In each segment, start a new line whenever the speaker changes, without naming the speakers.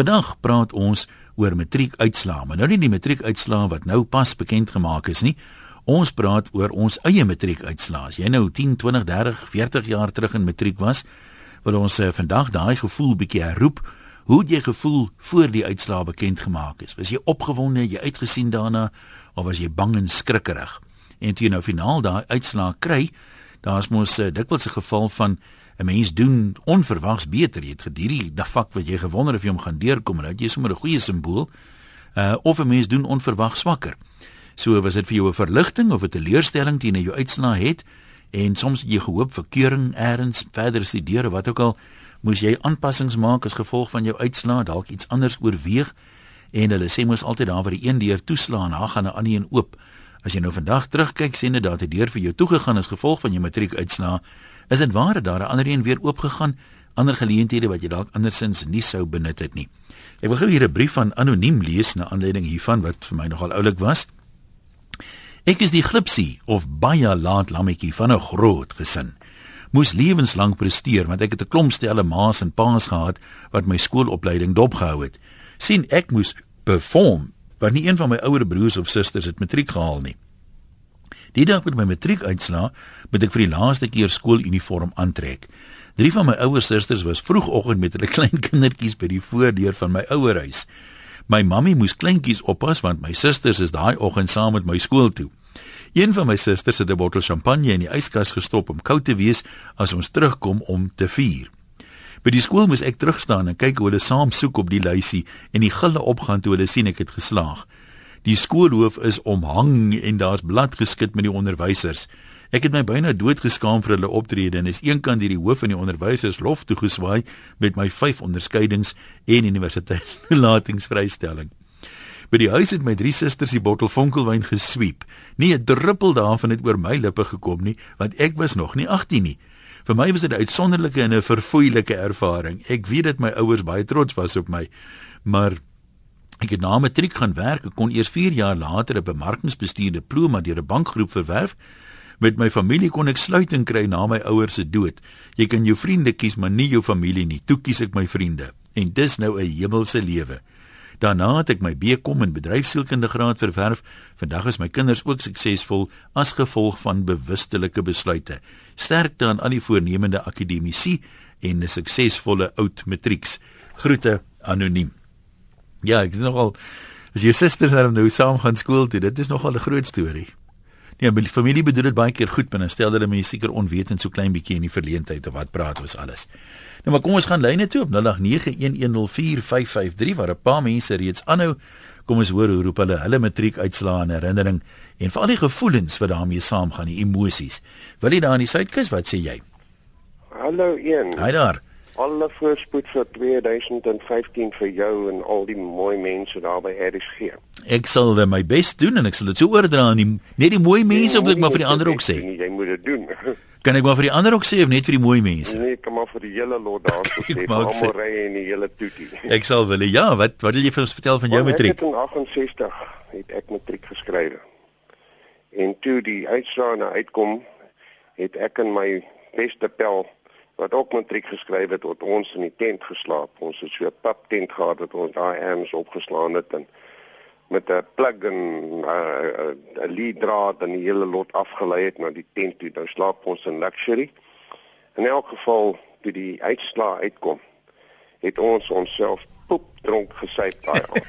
Vandag praat ons oor matriekuitslae, maar nou nie die matriekuitslae wat nou pas bekend gemaak is nie. Ons praat oor ons eie matriekuitslae. As jy nou 10, 20, 30, 40 jaar terug in matriek was, wil ons uh, vandag daai gevoel bietjie herroep. Hoe het jy gevoel voor die uitslae bekend gemaak is? Was jy opgewonde, jy uitgesien daarna of was jy bang en skrikkerig? En toe jy nou finaal daai uitslae kry, daar's mos uh, dikwels 'n geval van 'n mens doen onverwags beter. Jy het gedurende die vak wat jy gewonder of jy hom gaan deurkom en dit is sommer 'n goeie simbool. Uh of 'n mens doen onverwags swakker. So was dit vir jou 'n verligting of 'n teleurstelling teen jou uitslae het en soms jy gehoop vir keuring eers verder studeer wat ook al moes jy aanpassings maak as gevolg van jou uitslae dalk iets anders oorweeg en hulle sê mos altyd daar waar die een deur toeslaan dan gaan 'n ander een oop as jy nou vandag terugkyk sien dit dat die deur vir jou toegegaan as gevolg van jou matriekuitslae is dit waar dat daar 'n ander een weer oopgegaan ander geleenthede wat jy dalk andersins nie sou benut het nie ek wil gou hier 'n brief van anoniem lees na aanleiding hiervan wat vir my nogal oulik was Ek is die glipsie of baie laat lammetjie van 'n groot gesin. Moes lewenslank presteer want ek het 'n klomp stelle ma's en pa's gehad wat my skoolopleiding dopgehou het. sien ek moes perform, want nie een van my ouer broers of susters het matriek gehaal nie. Die dag met my matriek uitslaa, moet ek vir die laaste keer skooluniform aantrek. Drie van my ouer susters was vroegoggend met hulle klein kindertjies by die voordeur van my ouerhuis. My mammie moes kleintjies oppas want my susters is daai oggend saam met my skool toe. Een van my susters het 'n bottel champagne in die yskas gestop om koud te wees as ons terugkom om te vier. By die skool moes ek terugstaan en kyk hoe hulle saam soek op die lysie en die gille opgaan toe hulle sien ek het geslaag. Die skoolhoof is omhang en daar's blad geskit met die onderwysers. Ek het my byna doodgeskaam vir hulle optrede en is eenkant hierdie hoof van die onderwysers lof toe geswaai met my 5 onderskeidings en universiteitsnalatingsvrystelling. By die huis het my drie susters die bottel vonkelwyn gesweep. Nie 'n druppel daarvan het oor my lippe gekom nie, want ek was nog nie 18 nie. Vir my was dit 'n uitsonderlike en 'n verfoeilike ervaring. Ek weet dat my ouers baie trots was op my, maar ek het na matriek gaan werk en kon eers 4 jaar later 'n bemarkingsbestuur diploma deur 'n bankgroep verwerf. Met my familie kon ek sluiting kry na my ouers se dood. Jy kan jou vriende kies, maar nie jou familie nie. Toe kies ek my vriende. En dis nou 'n hemelse lewe. Daarna het ek my BCom in bedryfsielkunde graad verwerf. Vandag is my kinders ook suksesvol as gevolg van bewustelike besluite. Sterkte aan al die voornemende akademici en 'n suksesvolle oud matrieks. Groete anoniem. Ja, ek is nogal as jou susters nou saam gaan skool toe, dit is nogal 'n groot storie. Ja, my familie bedoel dit baie keer goed, maar dan stel hulle my seker onwetend so klein bietjie in die verleentheid of wat praat ons alles. Nou maar kom ons gaan lyne toe op 0891104553 waar 'n paar mense reeds aanhou. Kom ons hoor hoe roep hulle hulle matriek uitslaa in herinnering en veral die gevoelens wat daarmee saamgaan, die emosies. Wil jy daar in die Suidkus wat sê jy?
Hallo een.
Hi daar
alle voorspoed vir 2015 vir jou en al die mooi mense daar by RSG.
Ek sal my bes doen en ek sal dit so oordra aan die net die mooi mense nee, of ek maar vir die ander ook sê.
Nee, jy moet dit doen.
Kan ek maar vir die ander ook sê of net vir die mooi mense?
Nee, ek kan maar vir die hele lot daar sê, almal ry in die hele toetie.
Ek sal wil ja, wat wat wil jy vir ons vertel van jou matriek?
Ek het in 68 het ek matriek geskryf. En toe die uitslae na uitkom, het ek in my beste pel wat ook matriek geskryf het tot ons in die tent geslaap. Ons het so 'n pap tent gehad wat ons daai erns opgeslaan het en met 'n plug en 'n uh, 'n lead draad en die hele lot afgelei het na die tent toe. Nou slaap ons in luxury. In elk geval toe die uitslaa uitkom, het ons onsself poep dronk gesyp daai aand.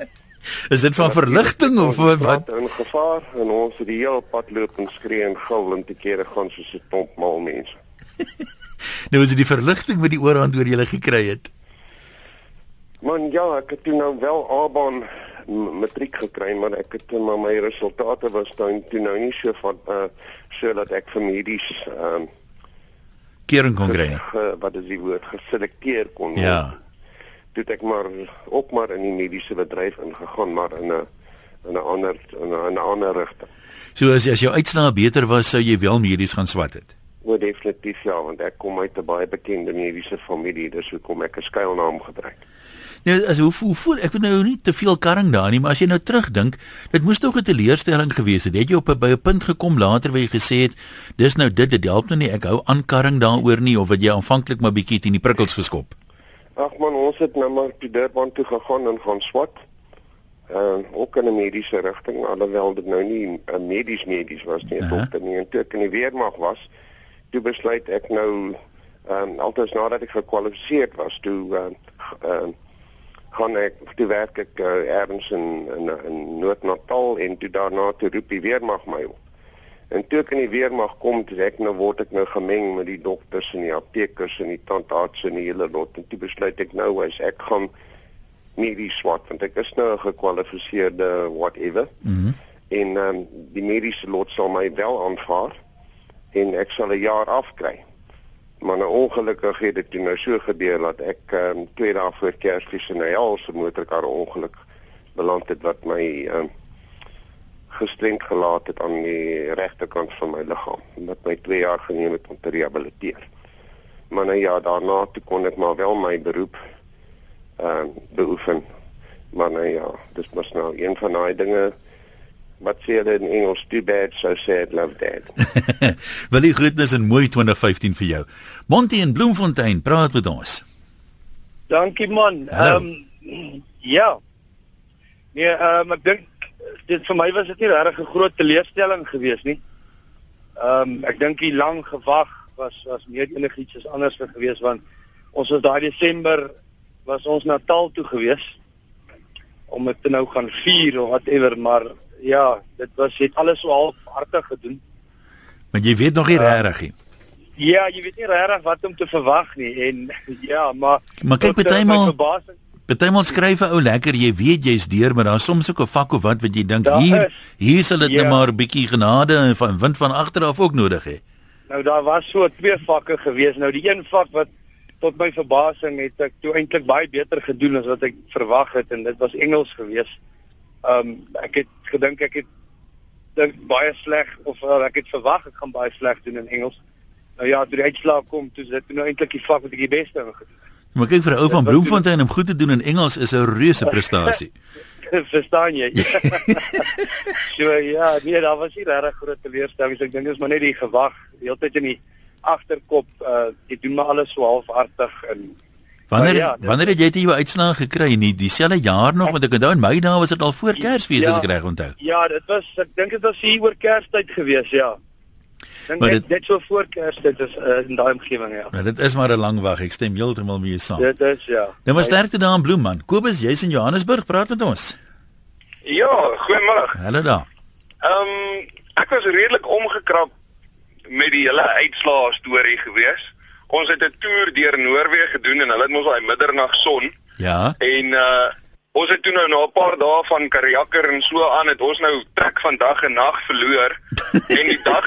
Is dit van verligting of wat?
Wat in gevaar en ons het die hele pad loop en skree en gil en te kere gaan soos 'n klomp mal mense.
nou is dit die verligting wat die oorhand oor julle gekry het.
Man ja, ek het nou wel Aban matriek gekry, maar ek het maar my resultate was dan toe nou nie so van uh so dat ek vir medies ehm uh,
kering kon kry.
Wat is die woord geselekteer kon
word. Ja.
Toe ek maar ook maar in die mediese bedryf ingegaan, maar in 'n in 'n ander in 'n ander rigting.
So as as jou uitslae beter was, sou jy wel medies gaan swat het.
O, definitief ja, want ek kom uit 'n baie bekende mediese familie, dis hoekom ek 'n skuilnaam gebruik.
Nou, as hoe, hoe voel ek weet nou nie te veel karring daar nie, maar as jy nou terugdink, dit moes tog 'n teleurstelling gewees het. Het jy op 'n by 'n punt gekom later waar jy gesê het, dis nou dit, dit help nou nie, ek hou aan karring daaroor nie of wat jy aanvanklik maar bietjie teen die prikkels geskop?
Ag man, ons het nou maar die Durban toe gegaan en gaan swat. Ehm uh, ook in 'n mediese rigting, alhoewel dit nou nie 'n medies medies was nie, uh -huh. dokter nie, en toe ek in die weermag was, toe besluit ek nou ehm um, altyd nadat ek gekwalifiseer was, toe ehm uh, uh, gaan ek toe werk ek uh, ergens in in, in Noord-Natal en toe daarna toe roep die weermag my op. En toe ek in die weermag kom, toe ek nou word ek nou gemeng met die dokters en die aptekers en die tandartse en die hele lot en toe besluit ek nou as ek gaan nie die swat want ek is nou 'n gekwalifiseerde whatever. Mhm. Mm en ehm um, die mediese lot sal my wel aanvaar en ek sal 'n jaar afkry. Maar nou ongelukkig het dit nou so gebeur dat ek ehm um, twee dae voor Kersfees in 'n helse motorkar ongeluk beland het wat my ehm um, gestremd gelaat het aan die regterkant van my liggaam wat my 2 jaar geneem het om te rehabiliteer. Maar nou ja, daarna toe kon ek maar wel my beroep ehm uh, beoefen. Maar nou ja, dis mos nou een van daai dinge wat sê hulle in Engels too bad so sad love dad.
Wil jy groetnis in mooi 2015 vir jou. Monty in Bloemfontein praat met ons.
Dankie man. Ehm um, ja. Nee, ehm um, ek dink dit vir my was dit nie regtig 'n groot teleurstelling geweest nie. Ehm um, ek dink die lang gewag was was meer enigiets as anders geweest want ons was daai Desember was ons Natal toe geweest om dit nou gaan vier of whatever maar ja, dit was het alles so half hartig gedoen.
Maar jy weet nog nie uh, regtig nie.
Ja, jy weet nie regtig wat om te verwag nie en ja, maar
Maar kyk bytelmal Partymal skryf 'n ou lekker, jy weet jy's deur, maar daar's soms ook 'n vak of wat wat jy dink hier is, hier sal dit ja. net maar 'n bietjie genade en van wind van agter af ook nodig hê.
Nou daar was so twee vakke gewees. Nou die een vak wat tot my verbasing het ek toe eintlik baie beter gedoen as wat ek verwag het en dit was Engels gewees. Um ek het gedink ek het dink baie sleg of uh, ek het verwag ek gaan baie sleg doen in Engels. Nou ja, toe die uitslaag kom, toe dit nou eintlik die vak wat ek die beste in gedoen het.
Maar kyk vir 'n ou van Bloemfontein om goed te doen in Engels is 'n reuse prestasie.
Verstaan jy? so ja, nee, daar was nie regtig groot teleurstellings. Ek dink dit is maar net die gewag, heeltyd in die agterkop, uh jy doen maar alles so halfhartig en
Wanneer ja, wanneer het jy dit jou uitslae gekry nie dieselfde jaar nog want ek onthou in my dae was dit al voor Kersfees ja, as ek reg onthou.
Ja, dit was ek dink dit was hier oor Kerstyd gewees, ja. Dink dit net so voor Kersfees is uh, in daai omgewing ja.
Nou dit is maar 'n lang wag. Ek stem heeltemal mee saam.
Dit is ja.
Nou maar sterkte daar in Bloemman. Kobus, jy's in Johannesburg, praat met ons.
Ja, goeiemôre.
Hallo daar.
Ehm um, ek was redelik omgekrap met die hele uitslaa storie gewees. Ons het 'n toer deur Noorwe gedoen en hulle het mos daai middernag son.
Ja.
En uh Ons het toe nou na 'n paar dae van Kariakker en so aan het ons nou trek van dag en nag verloor en die dag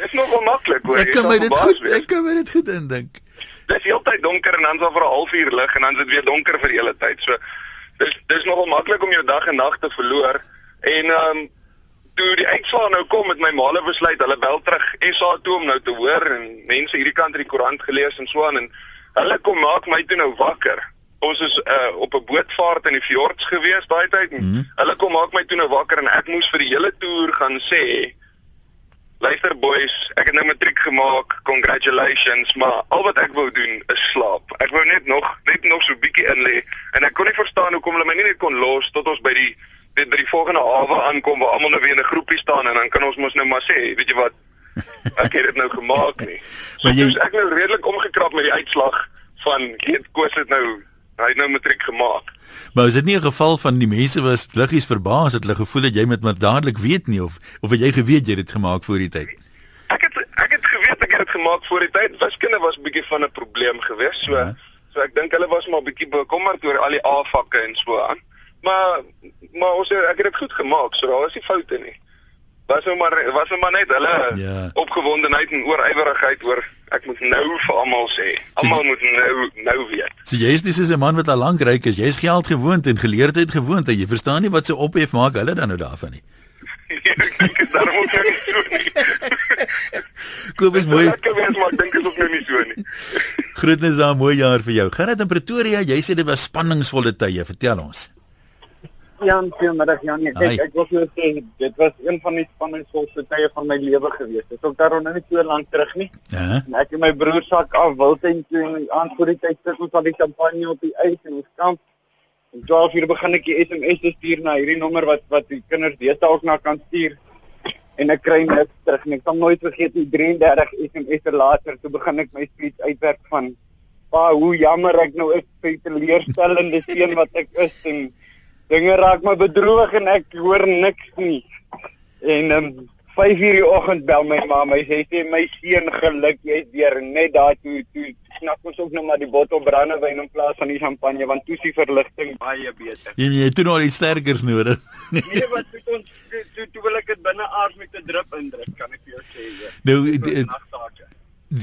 Dis nog onmaklik hoor.
Ek kan my dit goed, ek kan my dit goed indink.
Dis heeltyd donker en dan so vir 'n halfuur lig en dan is dit weer donker vir die hele tyd. So dis dis nog onmaklik om jou dag en nag te verloor en ehm um, toe die uitslae nou kom met my maale besluit hulle bel terug SA toe om nou te hoor en mense hierdie kant in die koerant gelees en so aan en hulle kom maak my toe nou wakker ons is uh, op 'n bootvaart in die fjords gewees daai tyd. Mm -hmm. Hulle kom maak my toe nou wakker en ek moes vir die hele toer gaan sê Luister boys, ek het nou matriek gemaak. Congratulations, maar al wat ek wou doen is slaap. Ek wou net nog net nog so 'n bietjie in lê en ek kon nie verstaan hoekom hulle my nie net kon los tot ons by die dit by die volgende hawe aankom waar almal nou weer in 'n groepie staan en dan kan ons mos nou maar sê, weet jy wat? Ek het dit nou gemaak nie. So jy... ek nou redelik omgekrap met die uitslag van weet Koos het nou Hy het nou matriek gemaak.
Maar is dit nie 'n geval van die mense was liggies verbaas het hulle gevoel dat jy met maar dadelik weet nie of of het jy geweet jy het dit gemaak voor die tyd?
Ek het ek het geweet ek het dit gemaak voor die tyd. Wiskunde was bietjie van 'n probleem geweest. So ja. so ek dink hulle was maar bietjie bekommerd oor al die A-vakke en so aan. Maar maar ons ek het dit goed gemaak. So daar was nie foute nie. Was nou maar was nou maar net hulle ja. opgewondenheid en oorywerigheid oor ek moet nou vir almal sê. Almal moet nou nou weet.
So jy is dis is 'n man wat al lank ryk is. Jy's geld gewoond en geleerdheid gewoond. Jy verstaan nie wat se ophef maak hulle dan nou daarvan nie.
ek dink daarom ook nie so nie.
Kobus mooi.
Ek weet maar dink dit is ook nou nie so nie.
Groetnis aan mooi jaar vir jou. Gerard in Pretoria, jy sê dit was spanningsvolle tye. Vertel ons.
Jan, goeiemiddag Jan. Ek ek, ek wil jou sê dit was een van die spanningsvolste tye van my lewe gewees. Dit is ook daar nou nie so lank terug nie.
Ja.
En ek en my broer sak af Wildtuin toe en aan voor die tyd sit ons al die champagne op die ys en ons kamp. En 12 uur begin ek die SMS te stuur na hierdie nommer wat wat die kinders deesdae ook na kan stuur. En ek kry niks terug nie. Ek sal nooit vergeet die 33 SMS later toe begin ek my speech uitwerk van pa hoe jammer ek nou is vir die teleurstellende seun wat ek is en dinge raak my bedroog en ek hoor niks nie. En um 5 uur die oggend bel my ma, my sê sê my seun geluk jy's deur net daar toe toe snap ons ook nog maar die bottel brandewyn in plaas van die champagne want toe is die verligting baie beter.
Jy jy toe nou die sterkers nodig.
Nee, wat toe ons toe, toe, toe wil ek dit binne aard met 'n drup indruk, kan ek vir jou sê.
Nou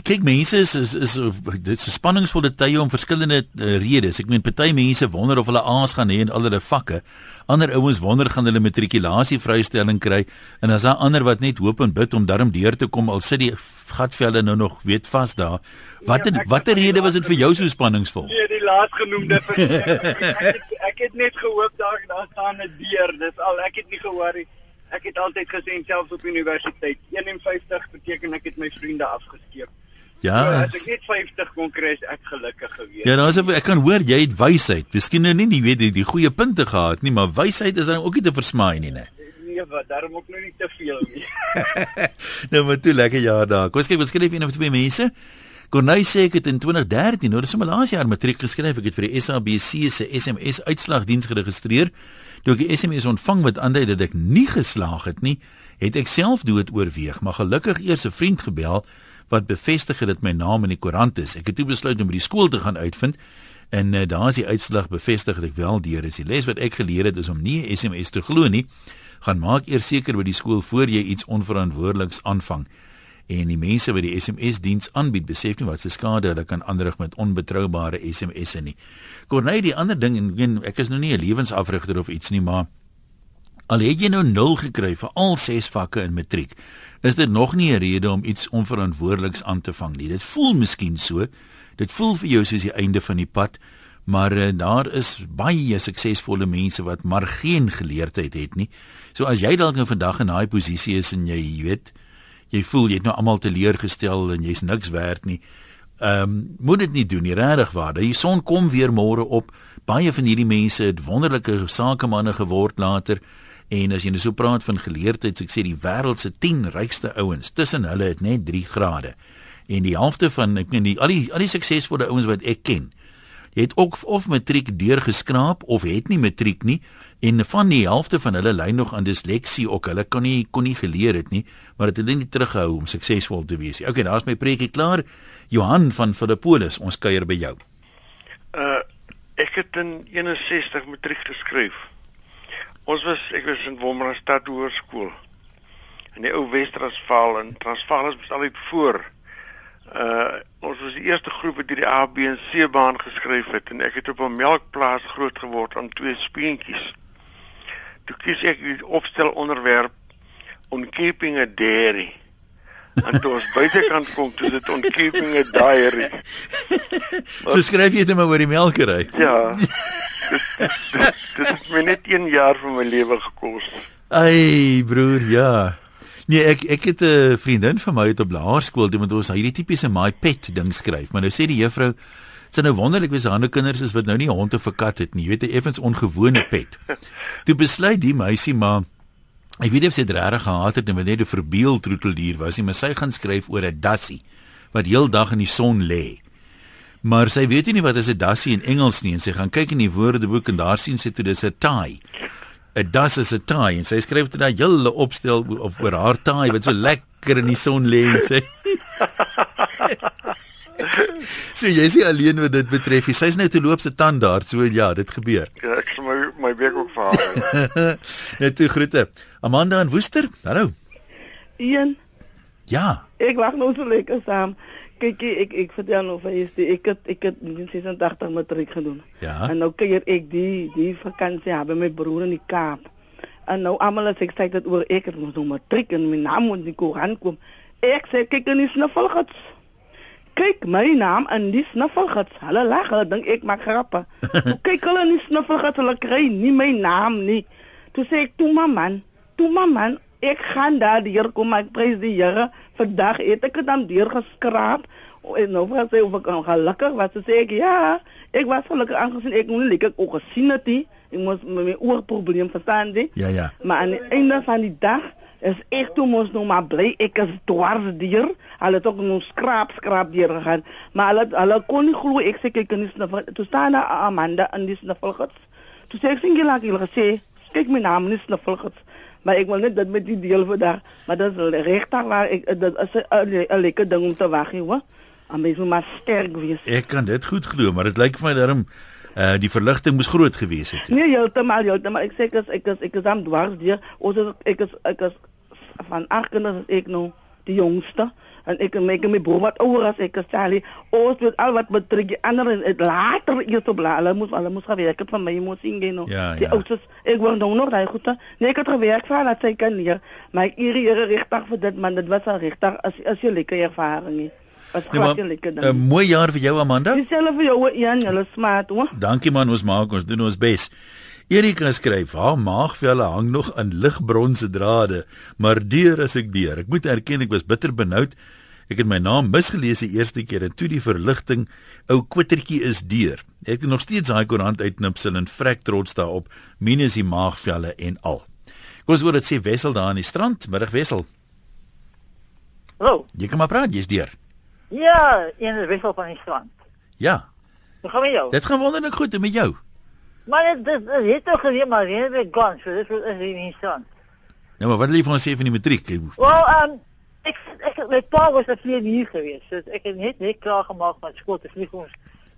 kyk mense is is, is dit is 'n spanningsvolle tye om verskillende uh, redes. Ek meen party mense wonder of hulle A's gaan hê in al hulle vakke. Ander ouens wonder gaan hulle matrikulasie vrystelling kry en as daar ander wat net hoop en bid om darm deur te kom al sit die gatvelle nou nog weet vas daar. Watter
Ja, ek-
watter rede was dit vir jou so spanningsvol?
Nee, die laasgenoemde ek het ek het net gehoop daar daar staan 'n deur. Dis al ek het nie gehoor nie. Ek het altyd gesê selfs op universiteit 51 beteken ek het my vriende afgeskeep.
Ja.
so, as ek net 50 kon kry, ek gelukkig geweest.
Ja, nou as ek kan hoor jy het wysheid. Miskien nou nie die weet die, die goeie punte gehad nie, maar wysheid is dan ook nie te versmaai nie, né?
Nee, wat daarom ook nou nie te veel nie.
nou maar toe lekker jaar daar. Kom ons kyk wat skryf een of twee mense. Corneille sê ek het in 2013, nou dis sommer laas jaar matriek geskryf. Ek het vir die SABC se SMS uitslagdiens geregistreer. Toe ek die SMS ontvang wat aandui dat ek nie geslaag het nie, het ek self dood oorweeg, maar gelukkig eers 'n vriend gebel wat bevestig het dat my naam in die koerant is. Ek het toe besluit om by die skool te gaan uitvind en uh, daar is die uitslag bevestig dat ek wel deur is. Die les wat ek geleer het is om nie 'n SMS te glo nie. Gaan maak eers seker by die skool voor jy iets onverantwoordeliks aanvang en die mense wat die SMS diens aanbied besef nie wat se skade hulle kan aanrig met onbetroubare SMS'e nie. Corneille die ander ding en ek is nou nie 'n lewensafrigter of iets nie, maar al het jy nou 0 gekry vir al 6 vakke in matriek, is dit nog nie 'n rede om iets onverantwoordeliks aan te vang nie. Dit voel miskien so. Dit voel vir jou soos die einde van die pad, maar uh, daar is baie suksesvolle mense wat maar geen geleerdheid het nie. So as jy dalk nou vandag in daai posisie is en jy, jy weet, jy voel jy het nou almal teleurgestel en jy's niks werd nie. Ehm um, moet dit nie doen nie, regtig waar. Die son kom weer môre op. Baie van hierdie mense het wonderlike sakemanne geword later. En as jy nou so praat van geleerdheid, so ek sê die wêreld se 10 rykste ouens, tussen hulle het net 3 grade. En die helfte van ek meen die al die al die suksesvolle ouens wat ek ken, het ook of matriek deurgeskraap of het nie matriek nie en van die helfte van hulle ly nog aan disleksie ook. Hulle kan nie kon nie geleer het nie, maar dit het hulle nie teruggehou om suksesvol te wees nie. Okay, daar's my preekie klaar. Johan van Philippolis, ons kuier by jou.
Uh ek het in 61 matriek geskryf. Ons was ek was in Wolmaranstad Hoërskool. In die ou Wes-Transvaal en Transvaal is altyd voor. Uh ons was die eerste groep wat hierdie A, B en C baan geskryf het en ek het op 'n melkplaas groot geword aan twee speentjies. Toe kies ek die opstel onderwerp on keeping a dairy. En toe ons buitekant kom, toe dit on keeping a diary.
So skryf jy dit maar oor die melkery.
Ja. Dit dit- dit het my net 1 jaar van my lewe gekos.
Ai broer, ja. Nee, ek ek het 'n vriendin van my uit op laerskool toe met ons hierdie tipiese my pet ding skryf. Maar nou sê die juffrou Dit nou wonderlik wees ander kinders is wat nou nie hond of 'n kat het nie. Jy weet 'n effens ongewone pet. Toe besluit die meisie maar ek weet of sy dit regtig gehad het en net 'n verbeel troeteldier was nie, maar sy gaan skryf oor 'n dassie wat heeldag in die son lê. Maar sy weet nie wat is 'n dassie in Engels nie en sy gaan kyk in die woordeboek en daar sien sy toe dis 'n tie. 'n Das is 'n tie en sy skryf dit daai hele opstel of oor haar tie wat so lekker in die son lê en sê So jy sê alleen wat dit betref. Sy's nou te loop se tand daar, so ja, dit gebeur.
Ja, ek sal my my week ook vir haar.
Net toe groete. Amanda en Woester. Hallo.
Ian,
Ja.
ek wag nou so lekker saam. Kyk, ek ek vertel nou vir jy, ek het ek het in 86 matriek gedoen.
Ja.
En nou kuier ek die die vakansie ja, by my broer in die Kaap. En nou almal as ek sê dit oor ek het mos nou matriek en my naam moet in die koerant kom. Ek sê kyk in die snuffelgats. Kyk my naam in die snuffelgits. Hulle lag, hulle dink ek maak grappe. Toe kyk hulle in die snuffelgits, hulle kry nie my naam nie. Toe sê ek toe maar man, toe maar man, ek gaan daar hier kom ek prys die Here. Vandag het ek dit dan deur geskraap. En nou vra sy of ek gelukkig was. Toe sê ek ja, ek was gelukkig aangesien ek nie lekker ook gesien het nie. Ek moes met my oorprobleem verstaan jy.
Ja ja.
Maar aan die einde van die dag is ek toe mos nog maar bly ek is dwars dier. Hulle het ook nog skraap skraap dier gegaan. Maar hulle hulle kon nie glo ek sê kyk in die snuffel. Toe staan daar Amanda in die snuffelgits. Toe sê ek laat hulle gesê kyk my naam in die snuffelgits. Maar ek wil net dit met die deel vandag. Maar dit is regtig waar ek dit is 'n lekker ding om te wag hier hoor. En mens moet maar sterk wees.
Ek kan dit goed glo, maar dit lyk vir my daarom uh die verligting moes groot gewees het.
Nee, heeltemal, heeltemal. Ek sê ek is ek is ek is aan dwars deur. Ons is ek is ek is van agt kinders is ek nou die jongste en ek maak my broer wat ouer as ek is Charlie. Ons het al wat betrek die ander en het later eers op hulle moes hulle moes gewerk het van my moes ingeen nou.
Ja,
die
ja.
oudste ek word nou nog daai goed. Nee, ek het gewerk vir dat sy kan leer. Maar ek eer regtig vir dit man, dit was al regtig as as jy lekker ervaring het. As
Nee, maar, 'n mooi jaar vir jou Amanda.
Dieselfde vir jou Ian, julle smaat hoor.
Dankie man, ons maak ons doen ons bes. Erika skryf: "Haar maagvelle hang nog aan ligbronse drade, maar deur as ek deur. Ek moet erken ek was bitter benoud. Ek het my naam misgelees die eerste keer en toe die verligting ou kwittertjie is deur. Ek het nog steeds daai koerant uitknipsel en vrek trots daarop, minus die maagvelle en al." Kom ons hoor dit sê Wessel daar aan die strand, middag Wessel.
Hallo.
Jy kan maar praat, jy's deur.
Ja, een is wissel van die strand.
Ja,
Hoe gaan met jou?
dit gaan wonderlik goed en met jou.
Maar dit dit dit het toch gezien maar geen weer gaan, so dit is in die strand.
Nou maar wat wil jy van ons sê van die matriek?
Wel, ehm ek ek my pa was 'n vlieg hier geweest. So ek het net net klaar gemaak van skool te vlieg ons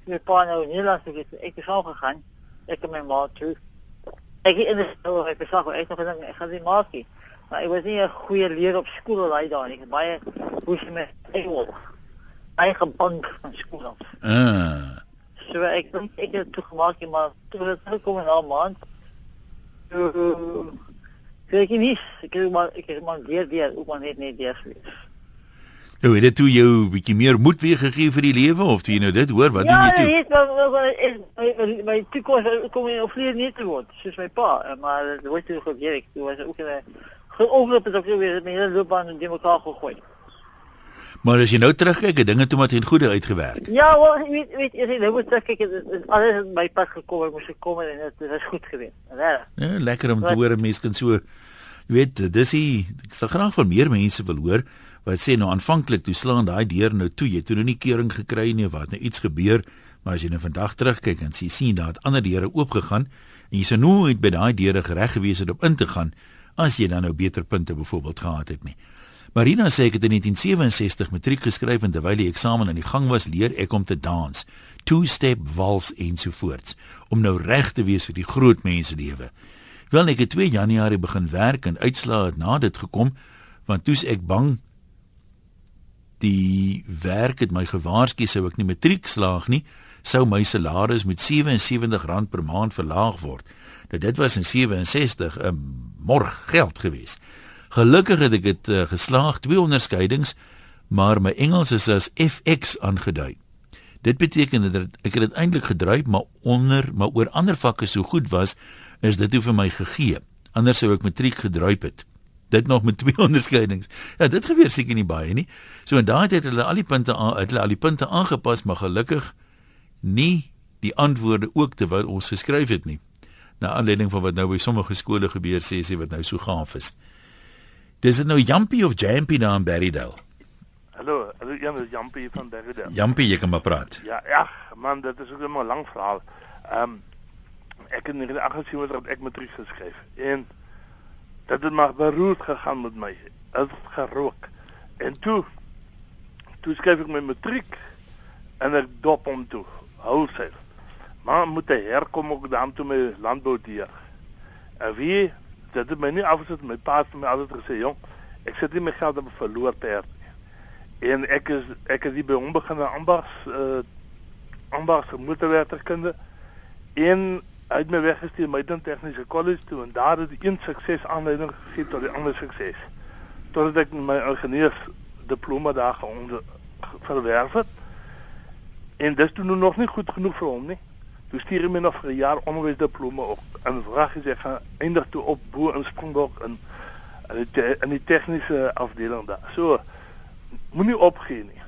my pa nou in Nederland toe. Ek het al gegaan. Ek en my ma toe. Ek het in die skool ek besig ek nog gedink ek gaan die maakie. Maar ek was nie 'n goeie leer op skool daai dae nie. Ek het baie hoe se my eie eie band van skool af.
Ah.
So ek dink ek het toe gemaak, maar toe het ek kom na 'n maand. Toe kyk ek nie, ek het maar ek het maar weer weer ook maar net net weer gewees.
Nou het dit toe jou bietjie meer moed weer gegee vir die lewe of toe jy nou dit hoor, wat
ja,
doen jy toe?
Ja, dit was my my toekoms kom in of vlieg nie te word, soos my pa, eh, maar dit word toe gewerk. Toe was ook 'n geooglik het ook weer my hele loopbaan in die mekaar gegooi.
Maar as jy nou terugkyk, het dinge toe maar ten goeie uitgewerk.
Ja, wel, ek weet weet as jy nou moet kyk, het het- alles het my pad gekom, ek moes gekom en dit was goed geweest. Regtig.
Ja, lekker om te hoor 'n mens kan so jy weet, dis die ek sal graag van meer mense wil hoor wat sê nou aanvanklik toe slaan daai deur nou toe, jy het toe nou nie kering gekry nie of wat nou iets gebeur, maar as jy nou vandag terugkyk en sien sien het ander deure oopgegaan en jy sou nooit by daai deure gereg gewees het om in te gaan as jy dan nou beter punte byvoorbeeld gehad het nie. Marina sê ek het in 1967 matriek geskryf en terwyl die eksamen aan die gang was, leer ek om te dans, two-step wals ensovoorts, om nou reg te wees vir die groot mense lewe. Wel ek het 2 Januarie begin werk en uitslae het na dit gekom, want toe's ek bang die werk het my gewaarsku sou ek nie matriek slaag nie, sou my salaris met R77 per maand verlaag word. Nou dit was in 67 'n morg geld gewees. Gelukkig het ek dit uh, geslaag, twee onderskeidings, maar my Engels is as FX aangedui. Dit beteken dat ek het dit eintlik gedryf, maar onder, maar oor ander vakke so goed was, is dit hoe vir my gegee. Anders sou ek matriek gedryf het. Dit nog met twee onderskeidings. Ja, dit gebeur seker nie baie nie. So in daai tyd het hulle al die punte aan, het hulle al die punte aangepas, maar gelukkig nie die antwoorde ook terwyl ons geskryf het nie. Na aanleiding van wat nou by sommige skole gebeur sê sy wat nou so gaaf is. Dis dit nou Jampie of Jampie daar in Berrydale?
Hallo, hallo Jan, dis Jampie van Bergedal.
Jampie, jy kan maar praat.
Ja, ja, man, dit is ook 'n lang verhaal. Ehm um, ek het in 1978 het ek matriek geskryf en dit het maar beroerd gegaan met my. Dit het gerook. En toe toe skryf ek my matriek en ek dop hom toe. Wholesale. Maar moet hy herkom ook dan toe my landbou deur. En wie dit het my nie afgesit my pa het my altyd gesê, "Jong, ek sit nie my geld op verloor perd nie." En ek is ek het hier by hom begin ambas uh ambas motorwerkerkunde en uit my weggestuur Meiden Tegniese College toe en daar het een sukses aanleiding gegee tot die ander sukses. Totdat ek my ingenieurs diploma daar geonder verwerf het En dis toe nog nie goed genoeg vir hom nie. Toe stuur hy my nog vir 'n jaar onderwysdiploma op. En vraag hy sê gaan eindig toe op bo in Springbok in in die, in die tegniese afdeling daar. So moenie opgee nie.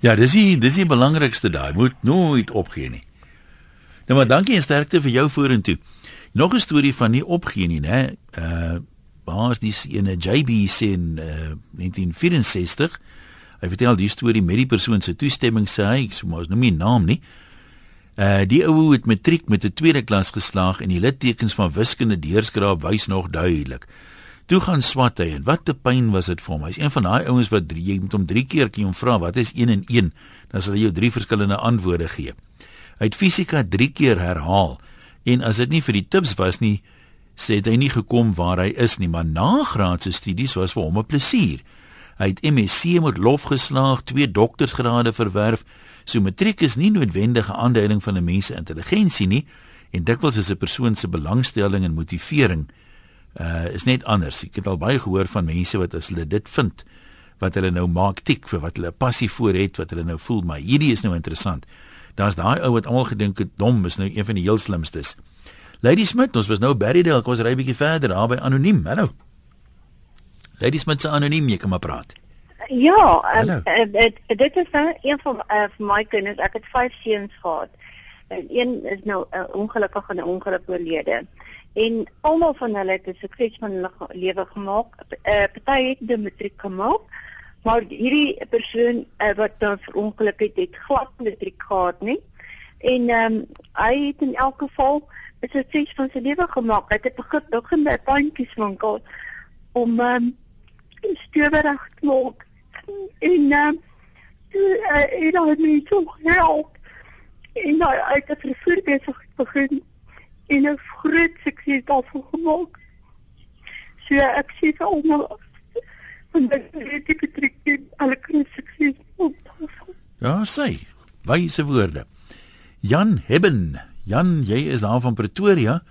Ja, dis die dis die belangrikste daai. Moet nooit opgee nie. Nou maar dankie en sterkte vir jou vorentoe. Nog 'n storie van nie opgee nie, né? Uh baas die ene JB sê in uh, 1964. Hy vertel die storie met die persoon se toestemming sê hy, so mos nou nie naam nie. Uh die ou het matriek met 'n tweede klas geslaag en die littekens van wiskunde deurskraap wys nog duidelik. Toe gaan swat hy en wat 'n pyn was dit vir hom. Hy's een van daai ouens wat drie, jy moet hom 3 keer kie om vra wat is 1 en 1, dan sal hy jou drie verskillende antwoorde gee. Hy het fisika 3 keer herhaal en as dit nie vir die tips was nie, sê hy nie gekom waar hy is nie, maar nagraadse studies was vir hom 'n plesier. Hy het MSc met lof geslaag, twee doktorsgrade verwerf. So matriek is nie noodwendige aanduiding van 'n mens se intelligensie nie en dikwels is 'n persoon se belangstelling en motivering uh is net anders. Ek het al baie gehoor van mense wat as hulle dit vind wat hulle nou maak tik vir wat hulle passie voor het, wat hulle nou voel, maar hierdie is nou interessant. Daar's daai ou wat almal gedink het dom is nou een van die heel slimstes. Lady Smith, ons was nou Berrydale, kom ons ry 'n bietjie verder, daar by anoniem. Hallo. Lady Smith se anoniem, jy kan maar praat.
Ja, um, uh, uh, dit is nou een van uh, van my kinders. Ek het 5 seuns gehad. En een is nou uh, ongelukkig in 'n ongeluk oorlede. En almal van hulle het 'n sukses van hulle lewe gemaak. Uh, Party het die matriek gemaak, maar hierdie persoon uh, wat dan verongeluk het, het glad matriek gehad nie. En ehm um, hy het in elk geval 'n sukses van sy lewe gemaak. Hy het begin begin by 'n pandjieswinkel om ehm um, stewerig te maak. En ehm toe uh, en hy het my so gehelp. En hy het 'n vervoer besig begin en 'n groot sukses daarvan gemaak. So ek sê vir almal want ek het die matriek en alle groot sukses op.
Ja, sê. Wyse woorde. Jan Hebben. Jan, jy is daar van Pretoria.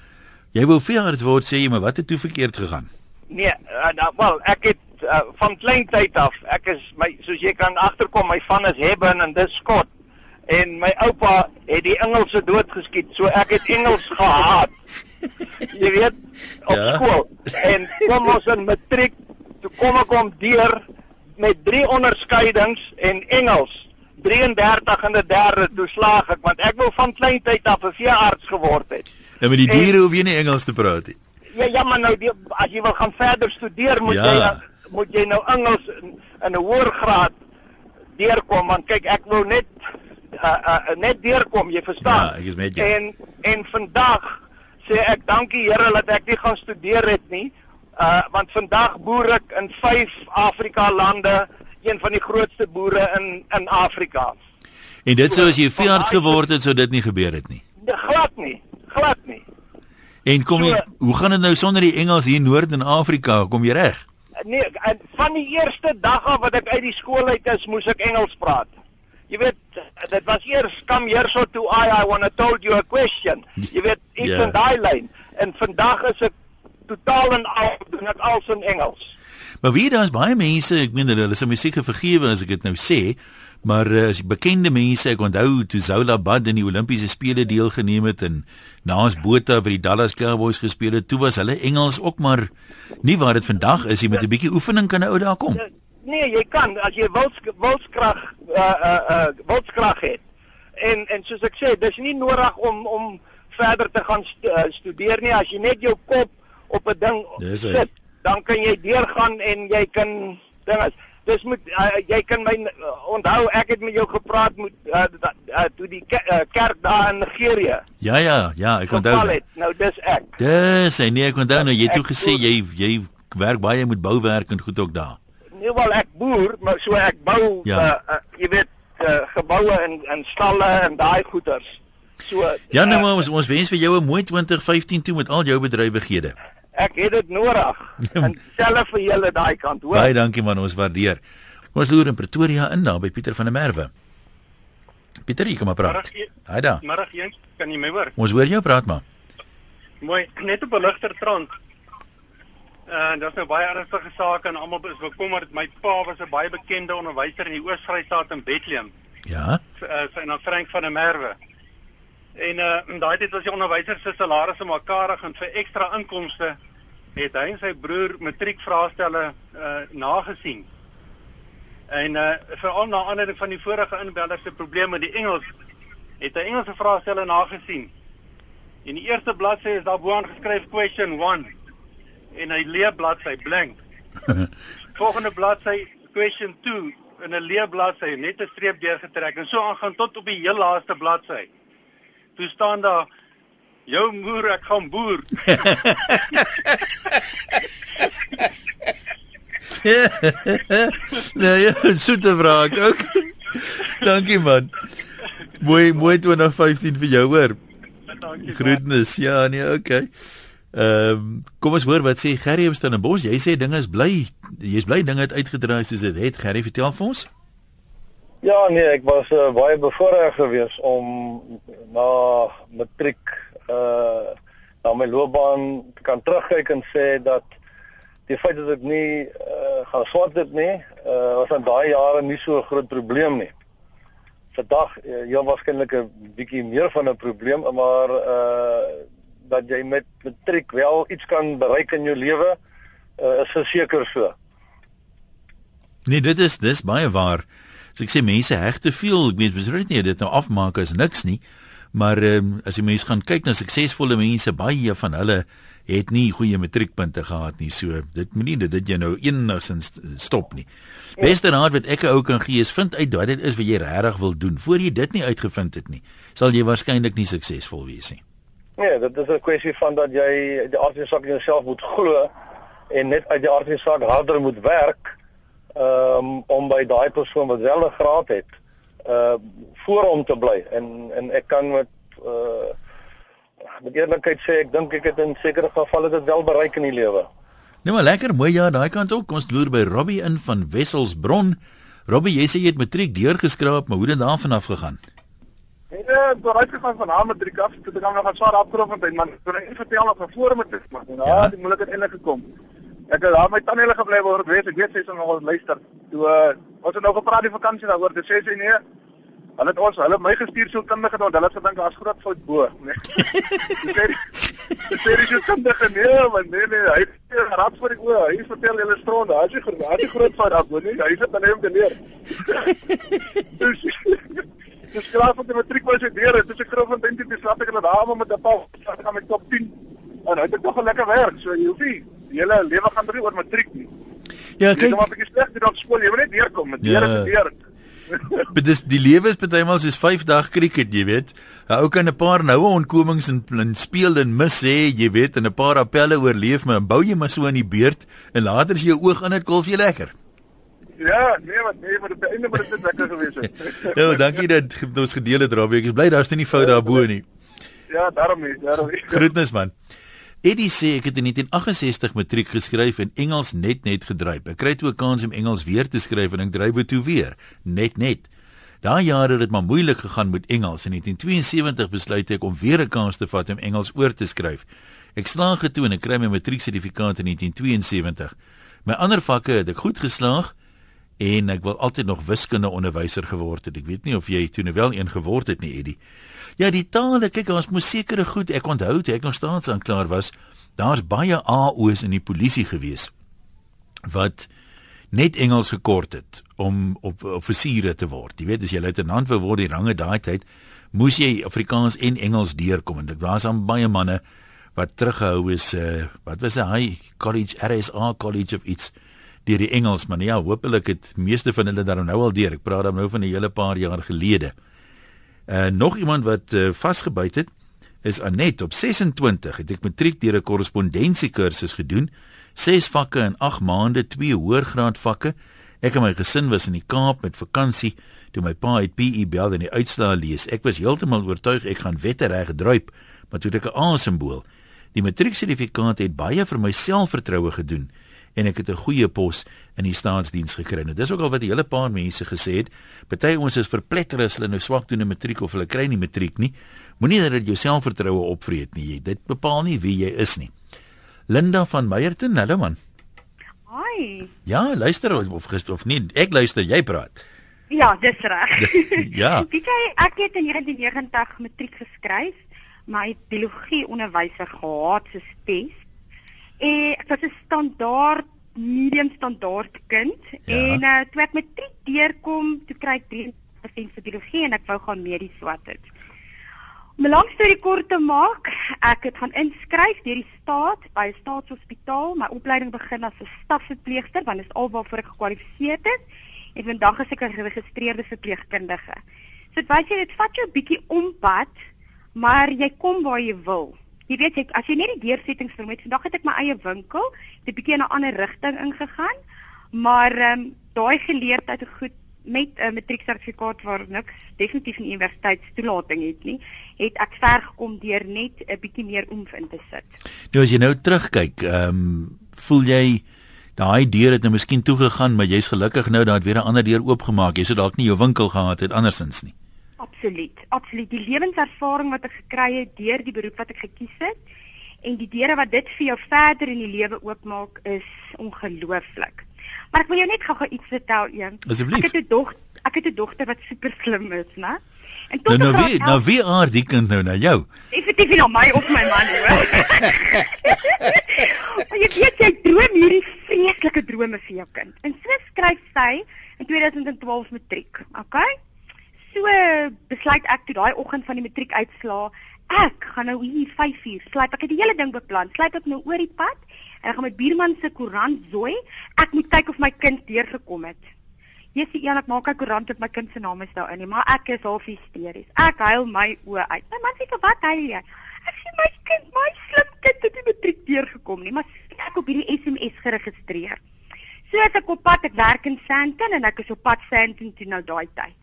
Jy wou veerd word sê jy, maar wat het toe verkeerd gegaan?
Nee, uh, nou, wel, ek het uh, van klein tyd af, ek is my soos jy kan agterkom, my van is Hebben en dis Scott. En my oupa het die Engelse doodgeskiet, so ek het Engels gehaat. jy weet, op
Ja.
skool. En kom ons in matriek, toe kom ek om deur met drie onderskeidings en Engels 33 in die derde toe slaag ek want ek wou van klein tyd af 'n veearts geword het.
Nou met die
En-
diere hoef jy nie Engels te praat nie.
Ja ja maar nou die, as jy wil gaan verder studeer moet
Ja.
jy moet jy nou Engels in, in 'n hoër graad deurkom want kyk ek wou net uh, uh, net deurkom jy verstaan.
Ja, ek is met jou.
En en vandag sê ek dankie Here dat ek nie gaan studeer het nie. Uh want vandag boer ek in 5 Afrika lande, een van die grootste boere in in Afrika.
En dit sou as jy veearts geword het, sou dit nie gebeur het nie.
Nee, Glad nie, glad nie.
En kom jy,
So-
hoe gaan dit nou sonder die Engels hier noord in Afrika? Kom jy reg?
Nee, en van die eerste dag af wat ek uit die skool uit is, moes ek Engels praat. Jy weet, dit was eers come here so to I I want to told you a question. Jy weet, iets
Ja.
in daai lyn. En vandag is ek totaal en al doen ek alles in Engels.
Maar wie daar's baie mense, ek meen hulle sal my seker vergewe as ek dit nou sê, maar uh, as bekende mense, ek onthou toe Zola Bad in die Olimpiese spele deelgeneem het en naas Botha vir die Dallas Cowboys gespeel het, toe was hulle Engels ook maar nie waar dit vandag is, jy met 'n bietjie oefening kan 'n ou daar kom.
Nee, jy kan as jy wils wilskrag uh uh uh wilskrag het. En en soos ek sê, dis nie nodig om om verder te gaan stu uh, studeer nie as jy net jou kop op 'n ding sit, dan kan jy deurgaan en jy kan dinges. Dis moet uh, jy kan my uh, onthou ek het met jou gepraat met uh, da- uh, toe die ke uh, kerk daar in Nigerië
Ja ja, ja, ek onthou.
het. Nou dis ek.
Dis, hy nee, ek onthou nou jy het toe gesê jy jy werk baie met bouwerk en goed ook daar.
Nie wel ek boer, maar so ek bou
Ja.
uh, uh, jy weet uh, geboue en en stalle en daai goeders. So
Ja, nou
uh,
ons ons wens vir jou 'n mooi 2015 toe met al jou bedrywighede.
Ek het dit nodig. en selfs vir julle daai kant, hoor.
Baie dankie man, ons waardeer. Ons loer in Pretoria in daar by Pieter van der Merwe. Pieter, jy kom maar praat. Haai daar.
Middag Jens, kan jy my hoor?
Ons hoor jou praat maar.
Mooi, net op 'n ligter trant. En uh, daar's nou baie ernstige sake en almal is bekommerd. My pa was 'n baie bekende onderwyser in die Oos-Vrystaat in Bethlehem.
Ja.
Uh, sy naam Frank van der Merwe. En uh in daai tyd was die onderwysers se salarisse maar karig en vir ekstra inkomste het hy en sy broer matriekvraestelle uh nagesien. En uh veral na aanleiding van die vorige inbeller se probleme met die Engels het hy Engelse vraestelle nagesien. En die eerste bladsy is daar bo-aan geskryf question 1 en hy leë bladsy blank. Volgende bladsy question 2 in 'n leë bladsy net 'n streep deurgetrek en so aangaan tot op die heel laaste bladsy. Toe staan daar jou moer ek gaan boer.
nou ja, soete vraag ook. Dankie man. Mooi mooi 2015 vir jou hoor.
Dankie.
Groetnis. Ja, nee, okay. Ehm um, kom ons hoor wat sê Gerry op Stellenbosch. Jy sê dinge is bly. Jy's bly dinge het uitgedraai soos dit het. Gerry vertel vir ons.
Ja, nee, ek was uh, baie bevoorreg geweest om na matriek uh na my loopbaan kan terugkyk en sê dat die feit dat ek nie uh, gaan swat het nie, uh, was in daai jare nie so 'n groot probleem nie. Vandag uh, heel waarskynlik 'n bietjie meer van 'n probleem, maar uh dat jy met matriek wel iets kan bereik in jou lewe, uh, is verseker so.
Nee, dit is dis baie waar. As ek sê mense heg te veel, ek weet beslis nie dit nou afmaak is niks nie. Maar um, as jy mense gaan kyk na suksesvolle mense, baie van hulle het nie goeie matriekpunte gehad nie. So dit moenie dit dit jy nou enigsins stop nie. Beste raad wat ek ou kan gee is vind uit wat dit is wat jy regtig wil doen. Voor jy dit nie uitgevind het nie, sal jy waarskynlik nie suksesvol wees nie.
Nee, dit is 'n kwessie van dat jy die aard van die saak jouself moet glo en net uit die aard van die saak harder moet werk um, om by daai persoon wat wel 'n graad het, uh voor hom te bly. En en ek kan met uh met eerlikheid sê ek dink ek het in sekere gevalle dit wel bereik in die lewe.
Nou maar lekker mooi ja, daai kant ook. Ons loer by Robbie in van Wesselsbron. Robbie, jy sê jy het matriek deurgeskraap, maar hoe het dit daarvan af gegaan?
En uh, toe uit gegaan van haar matriek af, toe ek nog 'n swaar afgerond het, toe ek vertel nog voor matriek, man. Nou, ja, die moeilikheid eintlik gekom. Ek het daar my tandele gebly word wees. Ek weet sy sal nog ons luister. Toe uh, ons het nou gepraat die vakansie daaroor. Dit sê sy nee. Hulle het ons hulle my gestuur so kundige want hulle het gedink daar's groot fout bo. Nee. Dis sê dis sê dis so kundige nee, man. Nee nee, hy het raad vir die oë. Hy vertel hulle stroom. Daar is die daar is die groot fout daar bo, nee. Hy sit dan net om te leer. Dis skraap van die matriek was dit deur. Dis 'n groot van dink dit slap ek hulle daar met 'n. Ek gaan met top 10. En hy het nog 'n lekker werk. So jy hoef nie die hele lewe gaan drie oor matriek nie.
Ja, kyk.
Jy moet 'n bietjie sleg doen op skool. Jy moet net deurkom met deur en deur.
Maar dis die lewe is partymal soos 5 dag cricket, jy weet. 'n Ou kan 'n paar noue ontkomings en, en speel en mis sê, jy weet, en 'n paar appelle oorleef, maar bou jy maar so in die beurt en later as jy jou oog aan dit golf jy lekker.
Ja, nee, wat nee, maar op die einde moet dit lekker gewees het.
ja, dankie dat ons gedeel het, Robbie. Ek is bly daar's nie fout daarbo nie.
Ja, daarom nie, daarom nie.
Groetnis man. Eddie sê ek het in 1968 matriek geskryf en Engels net net gedryf. Ek kry toe 'n kans om Engels weer te skryf en ek dryf dit toe weer. Net net. Daai jare het dit maar moeilik gegaan met Engels en in 1972 besluit ek om weer 'n kans te vat om Engels oor te skryf. Ek slaag getoon en kry my matrieksertifikaat in 1972. My ander vakke het ek goed geslaag en ek wil altyd nog wiskunde onderwyser geword het. Ek weet nie of jy toe nou wel een geword het nie, Eddie. Ja, die tale, kyk, ons moet sekere goed, ek onthou toe ek nog staatsaanklaer was, daar's baie AO's in die polisie gewees wat net Engels gekort het om op offisiere te word. Jy weet as jy luitenant wou word, die range daai tyd, moes jy Afrikaans en Engels deurkom. En dit was aan baie manne wat teruggehou is uh, wat was hy? College RSA college of iets deur die Engels. Man ja hopelik het meeste van hulle daar nou al deur. Ek praat dan nou van 'n hele paar jaar gelede nog iemand wat uh, vasgebyt het is Anet op 26 het ek matriek deur 'n korrespondensiekursus gedoen. 6 vakke in 8 maande, 2 hoërgraad vakke. Ek en my gesin was in die Kaap met vakansie toe my pa het PE bel en die uitslae lees. Ek was heeltemal oortuig ek gaan wette reg druip, maar toe het ek 'n A-simbool. Die matrieksertifikaat het baie vir my selfvertroue gedoen en ek het 'n goeie pos in die staatsdiens gekry. Nou dis ook al wat die hele paar mense gesê het. Party ons is verpletter as hulle nou swak doen in matriek of hulle kry nie matriek nie. Moenie dat dit jou selfvertroue opvreet nie. Jy dit bepaal nie wie jy is nie. Linda van Meyerton, hallo man.
Hi.
Ja, luister of of, of nie. Ek luister, jy praat.
Ja, dis reg.
ja.
Weet jy, ek het in 1990 matriek geskryf, maar ek biologie onderwyser gehad se spes. En ek was 'n standaard medium standaard kind
Ja.
en uh, toe ek matriek deurkom, toe kry ek 3% vir biologie en ek wou gaan medies wat dit. Om 'n lang storie kort te maak, ek het gaan inskryf deur die staat by 'n staatshospitaal. My opleiding begin as 'n stafverpleegster, want dit is alwaarvoor ek gekwalifiseer is. En vandag is ek 'n geregistreerde verpleegkundige. So dit wys jy dit vat jou 'n bietjie ompad, maar jy kom waar jy wil. Jy weet jy as jy net die deursettingsvermoë het. Vandag het ek my eie winkel, het 'n bietjie in 'n ander rigting ingegaan. Maar ehm um, daai geleerdheid het goed met 'n uh, matrieksertifikaat waar niks definitief 'n universiteitstoelating het nie, het ek ver gekom deur net 'n bietjie meer oomf in te sit.
Nou as jy nou terugkyk, ehm um, voel jy daai deur het nou miskien toegegaan, maar jy's gelukkig nou dat weer 'n ander deur oopgemaak. Jy sou dalk nie jou winkel gehad het andersins nie.
Absoluut, absoluut. Die lewenservaring wat ek gekry het deur die beroep wat ek gekies het en die deure wat dit vir jou verder in die lewe oopmaak is ongelooflik. Maar ek wil jou net gou-gou iets vertel, een.
Asseblief.
Ek het 'n dogter, ek het 'n dogter wat super slim is, né? En
Nou nou
graad
wie nou wie aard die kind nou na jou?
Definitief nie na my of my man hoor. Maar jy weet jy droom hierdie vreeslike drome vir jou kind. En so skryf sy in 2012 matriek, okay? So besluit ek toe daai oggend van die matriek uitslaa, ek gaan nou hier 5uur sluip. Ek het die hele ding beplan. Sluip ek nou oor die pad en ek gaan met buurman se koerant zooi. Ek moet kyk of my kind deurgekom het. Jy sien eerlik maak ek koerant op my kind se naam is daarin, nie, maar ek is half hysteries. Ek huil my oë uit. My man sê vir wat huil jy? Ek sê my kind, my slim kind het nie matriek deurgekom nie, maar ek op hierdie SMS geregistreer. So as ek op pad ek werk in Sandton en ek is op pad Sandton toe nou daai tyd.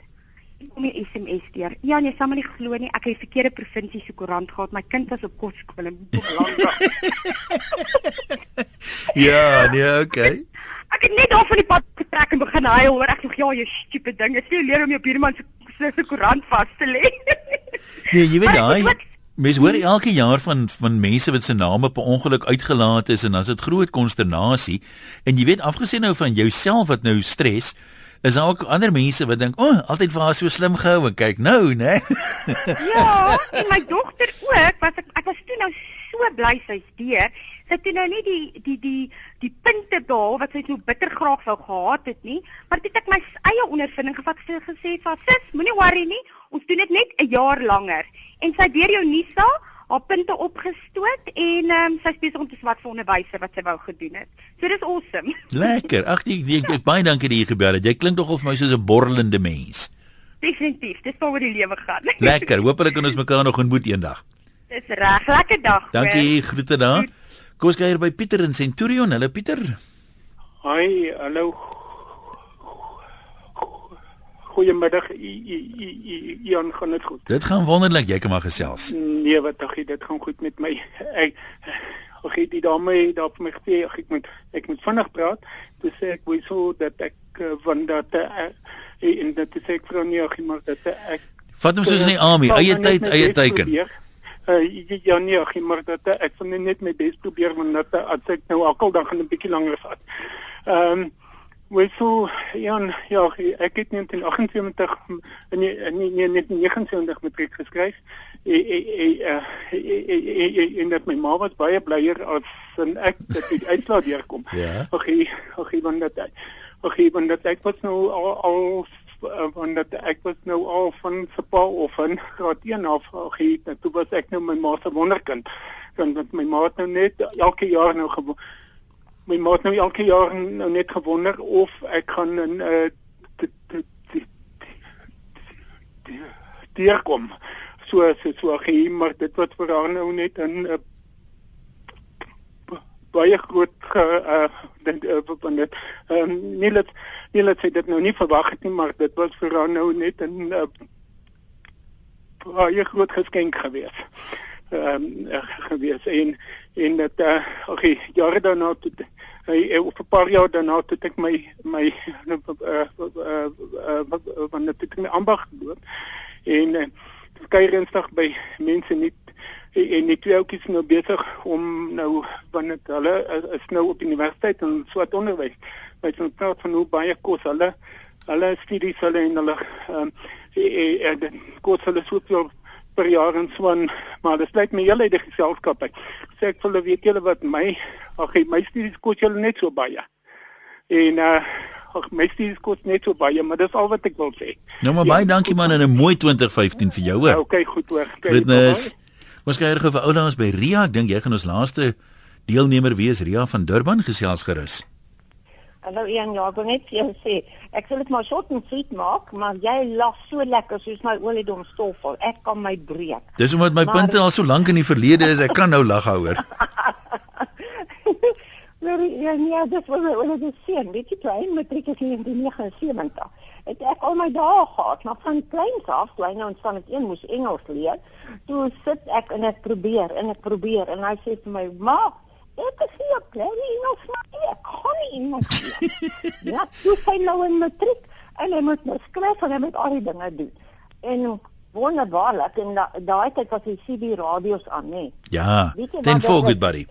Kom die SMS deur. Ja, nee, sal maar nie glo nie. Ek het die verkeerde provinsie se koerant gehad. My kind was op kosskool in Mpumalanga.
Ja, nee, okay.
Ek het net daar van die pad getrek en begin huil hoor. Ek sê ja, jy stupid ding. Ek sê leer om jou buurman se se- koerant vas te lê.
Nee, jy weet daai Mens hoor elke jaar van van mense wat se name per ongeluk uitgelaat is en dan is dit groot konsternasie en jy weet afgesien nou van jouself wat nou stres is daar ook ander mense wat dink, "O, oh, altyd vir haar so slim gehou en kyk nou, né?"
ja, en my dogter ook, was ek ek was toe nou so bly sy's deur. Sy het nou nie die die die die punte behaal wat sy so bitter graag wou gehad het nie, maar dit het ek my eie ondervinding gevat het gesê vir haar, sis, moenie worry nie. Ons doen dit net 'n jaar langer. En sy deur jou Nisa haar punte opgestoot en ehm um, sy is besig om te swat vir onderwyser wat sy wou gedoen het. So dis awesome.
Lekker. Ag, jy, jy, jy baie dankie dat jy gebel het. Jy klink tog of my soos 'n borrelende mens.
Definitief, dis waaroor die lewe gaan.
Lekker. Hoopelik kan ons mekaar nog ontmoet eendag.
dis reg. Lekker dag.
Dankie, groete daar. Kom ons kyk hier by Pieter in Centurion. Hallo Pieter.
Hi, hallo. Goeiemiddag. I- I- I- I- Jan, gaan dit goed?
Dit gaan wonderlik. Jy kan maar gesels.
Nee, wat dog jy? Dit gaan goed met my. Ek ek die dame daar vir my gesê ek moet ek moet vinnig praat. Dis sê ek wou so dat ek uh, van dat uh, en dat sê ek vir nie ag, maar dat ek
Vat hom soos in die army, eie tyd, eie teiken.
Uh, ja nee, ag, maar dat ek van net my bes probeer want dat as ek nou akkel dan gaan dit 'n bietjie langer vat. Ehm um, Wel so Jan, ja, ek het 1978 in in die- in 1979 matriek geskryf. En en en en dat my ma was baie blyer as en ek dat die uitslaat deurkom.
Ja.
Ag, ag, want dat ag, want dat ek was nou al, al want dat ek was nou al van se pa of van graad 1 af ag, toe was ek nou my ma se wonderkind. Want dat my ma het nou net elke jaar nou gewoon my ma het nou elke jaar nou net gewonder of ek gaan in uh deur kom. So so so gee maar dit wat vir haar nou net 'n uh, baie groot uh dit uh, van dit ehm um, nie dat nie dat sy dit nou nie verwag het nie maar dit was vir haar nou net 'n uh, baie groot geskenk gewees. Ehm um, gewees en en dit uh okay jare daarna toe hy uh, of 'n paar jaar daarna toe ek my my uh, uh, uh, uh, dit het my ambag gedoen en uh, skei ernstig by mense nie en die twee ouetjies nou besig om nou wanneer hulle is, nou op universiteit en swat onderwys. Wij zijn praat van hoe baie kos hulle Hulle studies hulle en hulle ehm um, eh kos hulle soveel per jaar en so aan, maar dit lyk my hele uit die geselskap uit. Sê ek hulle weet julle wat my ag my studies kos julle net so baie. En uh ag my studies kos net so baie, maar dis al wat ek wil sê.
Nou maar baie dankie man en 'n mooi 2015 vir jou hoor.
Okay, goed hoor.
Goodness. Ons kyk reg vir oulaas by Ria. Ek dink jy gaan ons laaste deelnemer wees, Ria van Durban gesels gerus.
Hallo Ian, ja, ek wil net vir jou sê, ek sal dit maar short en sweet maak, maar jy lag so lekker soos my oliedom stofvol. Ek kan my breek.
Dis omdat my maar... punte al so lank in die verlede is, ek kan nou lag hoor.
Maar ja, nee, dis wat my oliedom sê, weet jy, toe in matriek is in 1979. Het ek al my dae gehad, maar van kleins af, toe hy nou ontstaan het, een moes Engels leer. Toe sit ek en ek probeer en ek probeer en hy sê vir my, "Ma, ek is nie op plek nie, Engels maar ek kan nie Engels nie." ja, toe sy nou in matriek en hy moet nou skryf en hy moet al die dinge doen. En wonderbaarlik en daai da tyd was die CB radio's aan, nê.
Ja. Then for good buddy.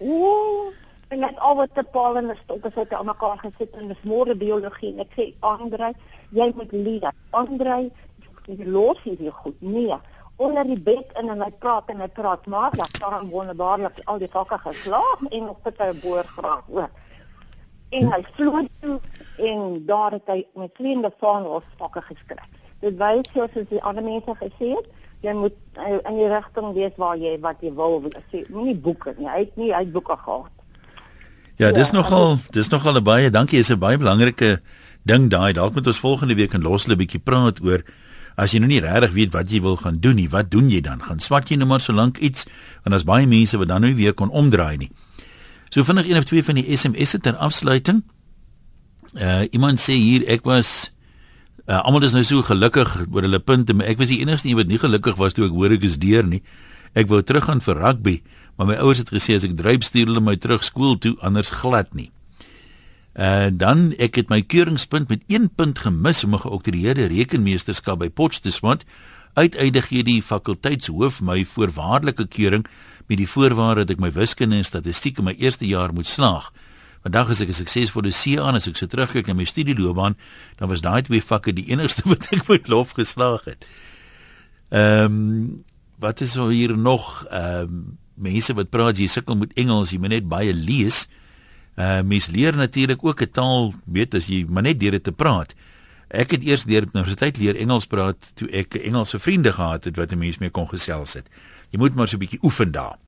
Ooh, en net al wat te paal en stop het uit mekaar gesit en dis môre biologie ek sê Andre, jy moet leer. Andre, jy los hier goed. Nee onder die bed in en hy praat en hy praat maar dat daar wonderbaarlik al die vakke geslaag en op het hy boor graag hoor. En hy vloei toe en daar het hy met kleine vaandels vakke geskryf. Dit wys soos die ander mense gesê het, jy moet uh, in die rigting wees waar jy wat jy wil sê. Moenie boeke nie. Hy het nie uit boeke gehad.
Ja, dis ja, nogal, dis nogal 'n baie dankie, is 'n baie belangrike ding daai. Dalk moet ons volgende week in Loslip 'n bietjie praat oor As jy nou nie regtig weet wat jy wil gaan doen nie, wat doen jy dan? Gaan swat jy nou maar so lank iets want daar's baie mense wat dan nou weer kon omdraai nie. So vinnig een of twee van die SMS'e ter afsluiting. Uh iemand sê hier ek was uh, almal is nou so gelukkig oor hulle punte, maar ek was die enigste een wat nie gelukkig was toe ek hoor ek is deur nie. Ek wou teruggaan vir rugby, maar my ouers het gesê as ek dryp stuur hulle my terug skool toe, anders glad nie. En uh, dan ek het my keuringspunt met 1 punt gemis om 'n geoktroeëerde rekenmeesterskap by Potchefstroom. Uiteindelik gee die fakulteitshoof my voorwaardelike keuring met die voorwaarde dat ek my wiskunde en statistiek in my eerste jaar moet slaag. Vandag is ek 'n suksesvolle CA en as ek so terugkyk na my studieloopbaan, dan was daai twee vakke die enigste wat ek met lof geslaag het. Ehm um, wat is hier nog ehm um, mense wat praat jy sukkel met Engels, jy moet net baie lees. Uh mens leer natuurlik ook 'n taal, weet as jy maar net deur dit te praat. Ek het eers deur op universiteit leer Engels praat toe ek Engelse vriende gehad het wat 'n mens mee kon gesels het. Jy moet maar so 'n bietjie oefen daar.